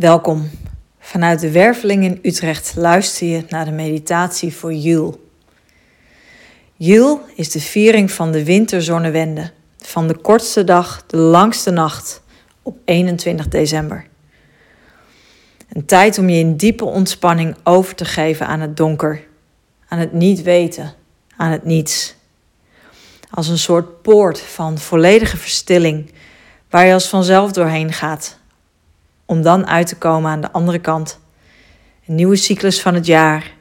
Welkom. Vanuit de Werveling in Utrecht luister je naar de meditatie voor Jul. Jul is de viering van de winterzonnewende, van de kortste dag, de langste nacht, op 21 december. Een tijd om je in diepe ontspanning over te geven aan het donker, aan het niet weten, aan het niets. Als een soort poort van volledige verstilling, waar je als vanzelf doorheen gaat om dan uit te komen aan de andere kant. Een nieuwe cyclus van het jaar,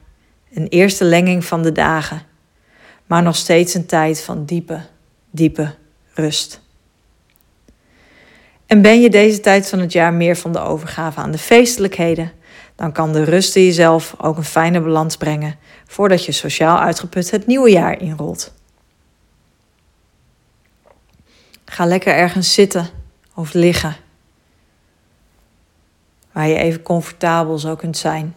een eerste lenging van de dagen, maar nog steeds een tijd van diepe, diepe rust. En ben je deze tijd van het jaar meer van de overgave aan de feestelijkheden, dan kan de rust in jezelf ook een fijne balans brengen voordat je sociaal uitgeput het nieuwe jaar inrolt. Ga lekker ergens zitten of liggen waar je even comfortabel zo kunt zijn.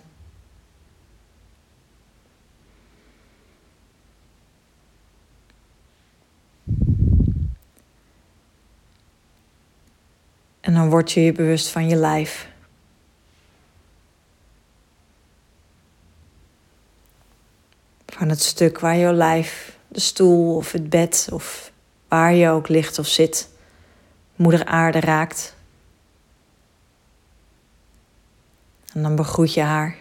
En dan word je je bewust van je lijf. Van het stuk waar jouw lijf, de stoel of het bed of waar je ook ligt of zit, moeder aarde raakt. En dan begroet je haar.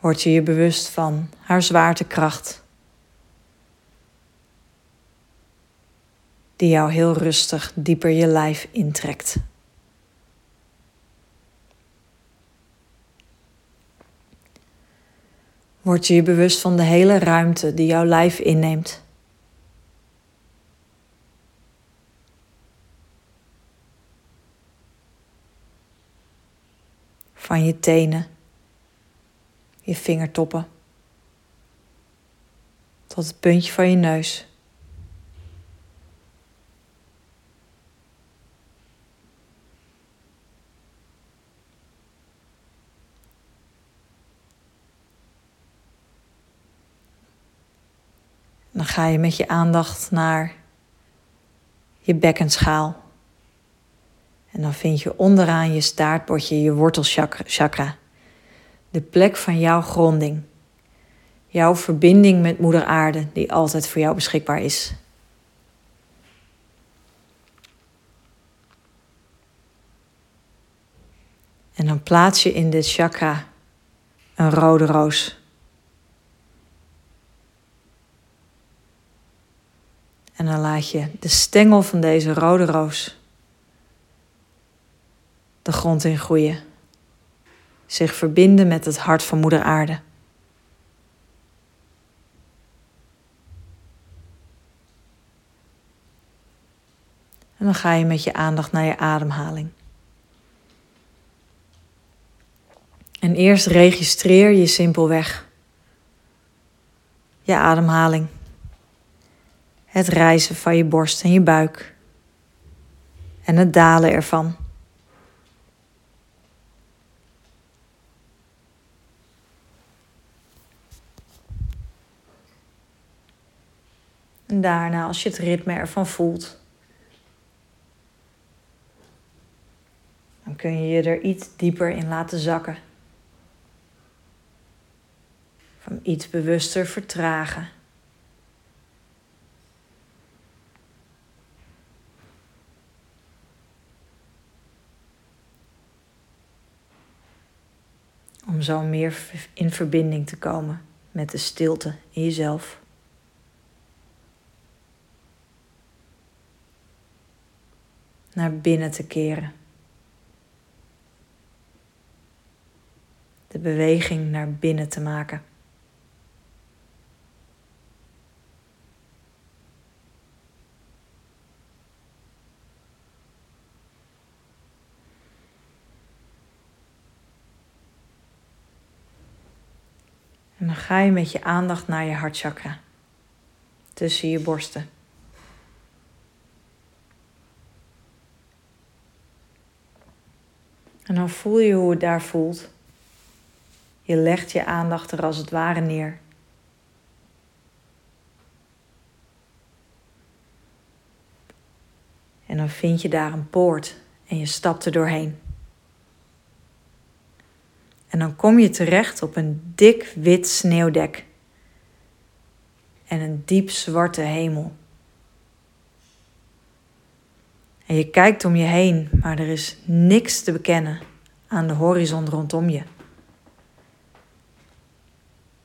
Word je je bewust van haar zwaartekracht. Die jou heel rustig dieper je lijf intrekt. Word je je bewust van de hele ruimte die jouw lijf inneemt. Van je tenen, je vingertoppen, tot het puntje van je neus. Dan ga je met je aandacht naar je bekkenschaal. En dan vind je onderaan je staartbordje je wortelchakra. De plek van jouw gronding. Jouw verbinding met Moeder Aarde, die altijd voor jou beschikbaar is. En dan plaats je in dit chakra een rode roos. En dan laat je de stengel van deze rode roos de grond in groeien. Zich verbinden met het hart van Moeder Aarde. En dan ga je met je aandacht naar je ademhaling. En eerst registreer je simpelweg je ademhaling. Het reizen van je borst en je buik. En het dalen ervan. En daarna, als je het ritme ervan voelt, dan kun je je er iets dieper in laten zakken. Van iets bewuster vertragen. Om zo meer in verbinding te komen met de stilte in jezelf. Naar binnen te keren. De beweging naar binnen te maken. En dan ga je met je aandacht naar je hartchakra, tussen je borsten. En dan voel je hoe het daar voelt. Je legt je aandacht er als het ware neer. En dan vind je daar een poort en je stapt er doorheen. En dan kom je terecht op een dik wit sneeuwdek en een diep zwarte hemel. En je kijkt om je heen, maar er is niks te bekennen aan de horizon rondom je.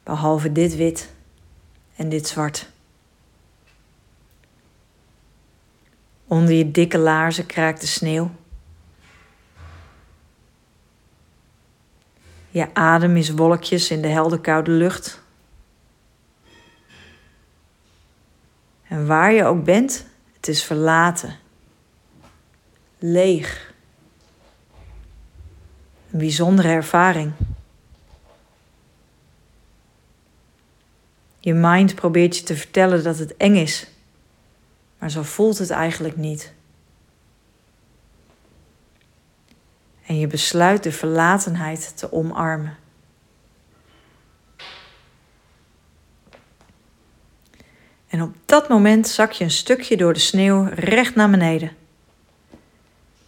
Behalve dit wit en dit zwart. Onder je dikke laarzen kraakt de sneeuw. Je adem is wolkjes in de helder koude lucht. En waar je ook bent, het is verlaten. Leeg. Een bijzondere ervaring. Je mind probeert je te vertellen dat het eng is, maar zo voelt het eigenlijk niet. En je besluit de verlatenheid te omarmen. En op dat moment zak je een stukje door de sneeuw recht naar beneden.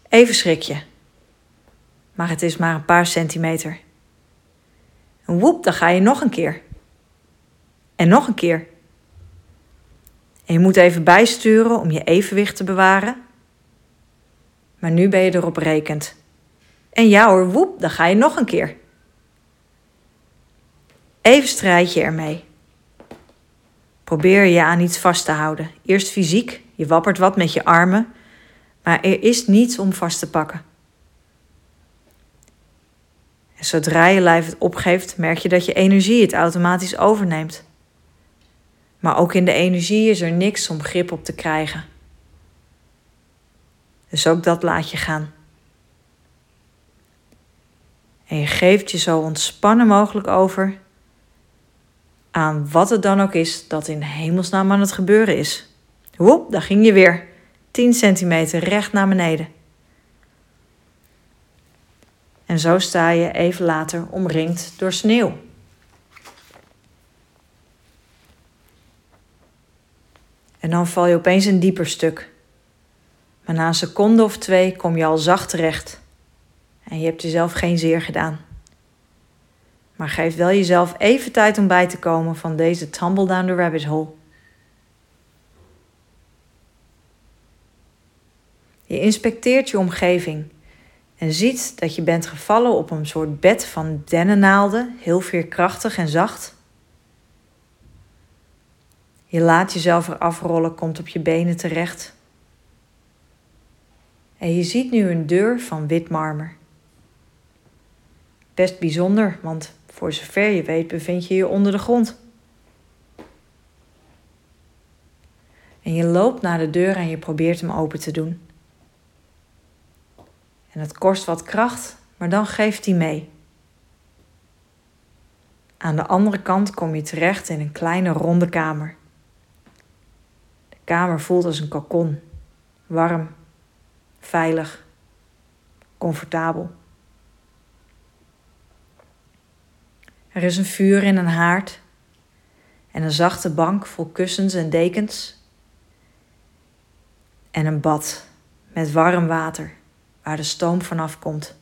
Even schrik je. Maar het is maar een paar centimeter. En woep, dan ga je nog een keer. En nog een keer. En je moet even bijsturen om je evenwicht te bewaren. Maar nu ben je erop rekend. En ja hoor, woep, dan ga je nog een keer. Even strijd je ermee. Probeer je aan iets vast te houden. Eerst fysiek, je wappert wat met je armen, maar er is niets om vast te pakken. En zodra je lijf het opgeeft, merk je dat je energie het automatisch overneemt. Maar ook in de energie is er niks om grip op te krijgen. Dus ook dat laat je gaan. En je geeft je zo ontspannen mogelijk over aan wat het dan ook is dat in hemelsnaam aan het gebeuren is. Woep, daar ging je weer. 10 centimeter recht naar beneden. En zo sta je even later omringd door sneeuw. En dan val je opeens een dieper stuk. Maar na een seconde of twee kom je al zacht terecht. En je hebt jezelf geen zeer gedaan. Maar geef wel jezelf even tijd om bij te komen van deze tumble down the rabbit hole. Je inspecteert je omgeving en ziet dat je bent gevallen op een soort bed van dennennaalden, heel veerkrachtig en zacht. Je laat jezelf eraf rollen, komt op je benen terecht. En je ziet nu een deur van wit marmer. Best bijzonder, want voor zover je weet bevind je je onder de grond. En je loopt naar de deur en je probeert hem open te doen. En het kost wat kracht, maar dan geeft hij mee. Aan de andere kant kom je terecht in een kleine ronde kamer. De kamer voelt als een kokon. Warm, veilig, comfortabel. Er is een vuur in een haard en een zachte bank vol kussens en dekens. En een bad met warm water waar de stoom vanaf komt.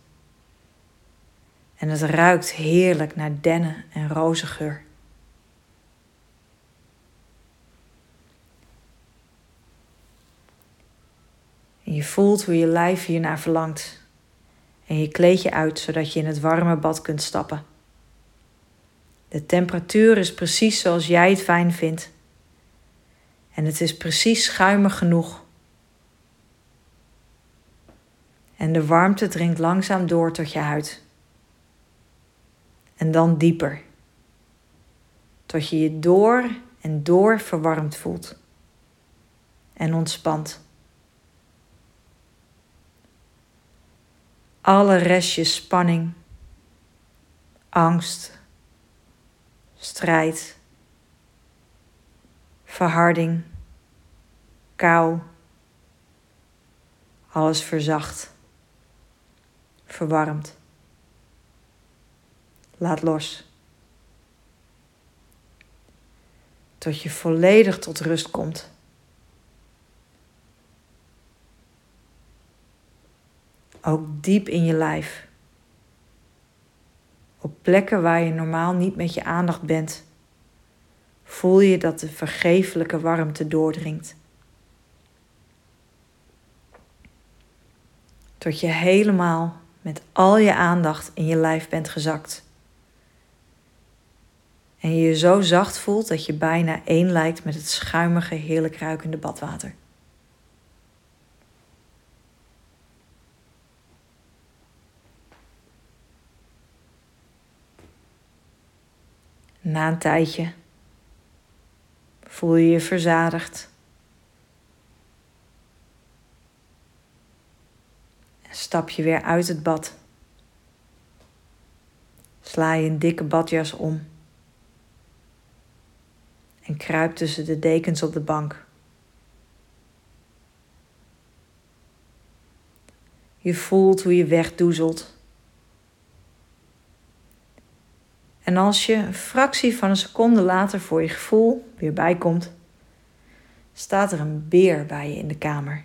En het ruikt heerlijk naar dennen en rozengeur. En je voelt hoe je lijf hiernaar verlangt. En je kleed je uit zodat je in het warme bad kunt stappen. De temperatuur is precies zoals jij het fijn vindt. En het is precies schuimig genoeg. En de warmte dringt langzaam door tot je huid. En dan dieper. Tot je je door en door verwarmd voelt. En ontspant. Alle restjes spanning, angst, strijd, verharding, kou, alles verzacht, verwarmd. Laat los. Tot je volledig tot rust komt. ook diep in je lijf. Op plekken waar je normaal niet met je aandacht bent, voel je dat de vergeeflijke warmte doordringt. Tot je helemaal met al je aandacht in je lijf bent gezakt. En je je zo zacht voelt dat je bijna één lijkt met het schuimige, heerlijk ruikende badwater. Na een tijdje voel je je verzadigd. Stap je weer uit het bad. Sla je een dikke badjas om. En kruip tussen de dekens op de bank. Je voelt hoe je wegdoezelt En als je een fractie van een seconde later voor je gevoel weer bijkomt, staat er een beer bij je in de kamer.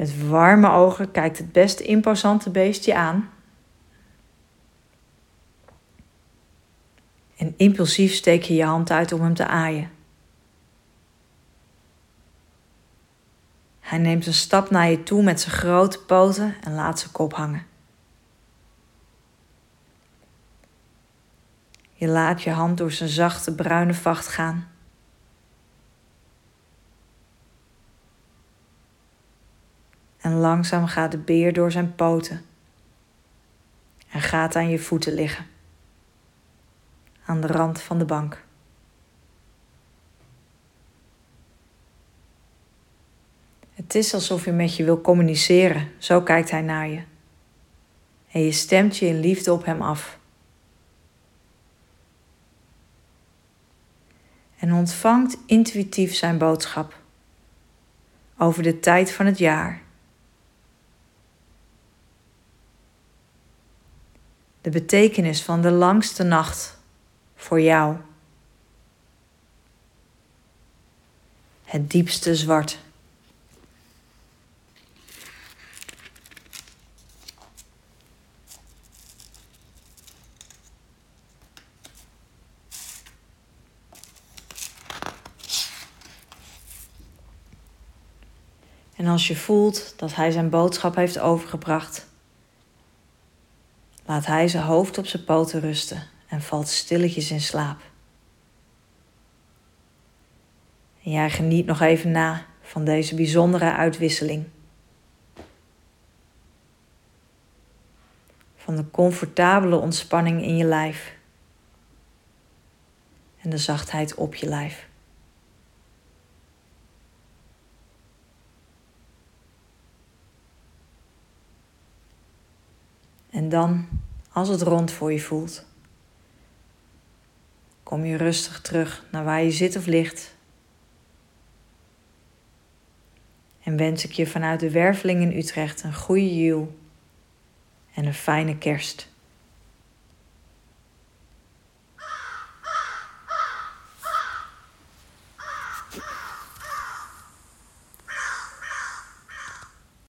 Met warme ogen kijkt het best imposante beestje aan. En impulsief steek je je hand uit om hem te aaien. Hij neemt een stap naar je toe met zijn grote poten en laat zijn kop hangen. Je laat je hand door zijn zachte bruine vacht gaan. En langzaam gaat de beer door zijn poten en gaat aan je voeten liggen, aan de rand van de bank. Het is alsof hij met je wil communiceren, zo kijkt hij naar je. En je stemt je in liefde op hem af. en ontvangt intuïtief zijn boodschap over de tijd van het jaar. De betekenis van de langste nacht voor jou. Het diepste zwart. En als je voelt dat hij zijn boodschap heeft overgebracht, laat hij zijn hoofd op zijn poten rusten en valt stilletjes in slaap. En jij geniet nog even na van deze bijzondere uitwisseling. Van de comfortabele ontspanning in je lijf en de zachtheid op je lijf. En dan, als het rond voor je voelt, kom je rustig terug naar waar je zit of ligt. En wens ik je vanuit de werveling in Utrecht een goede jul en een fijne kerst.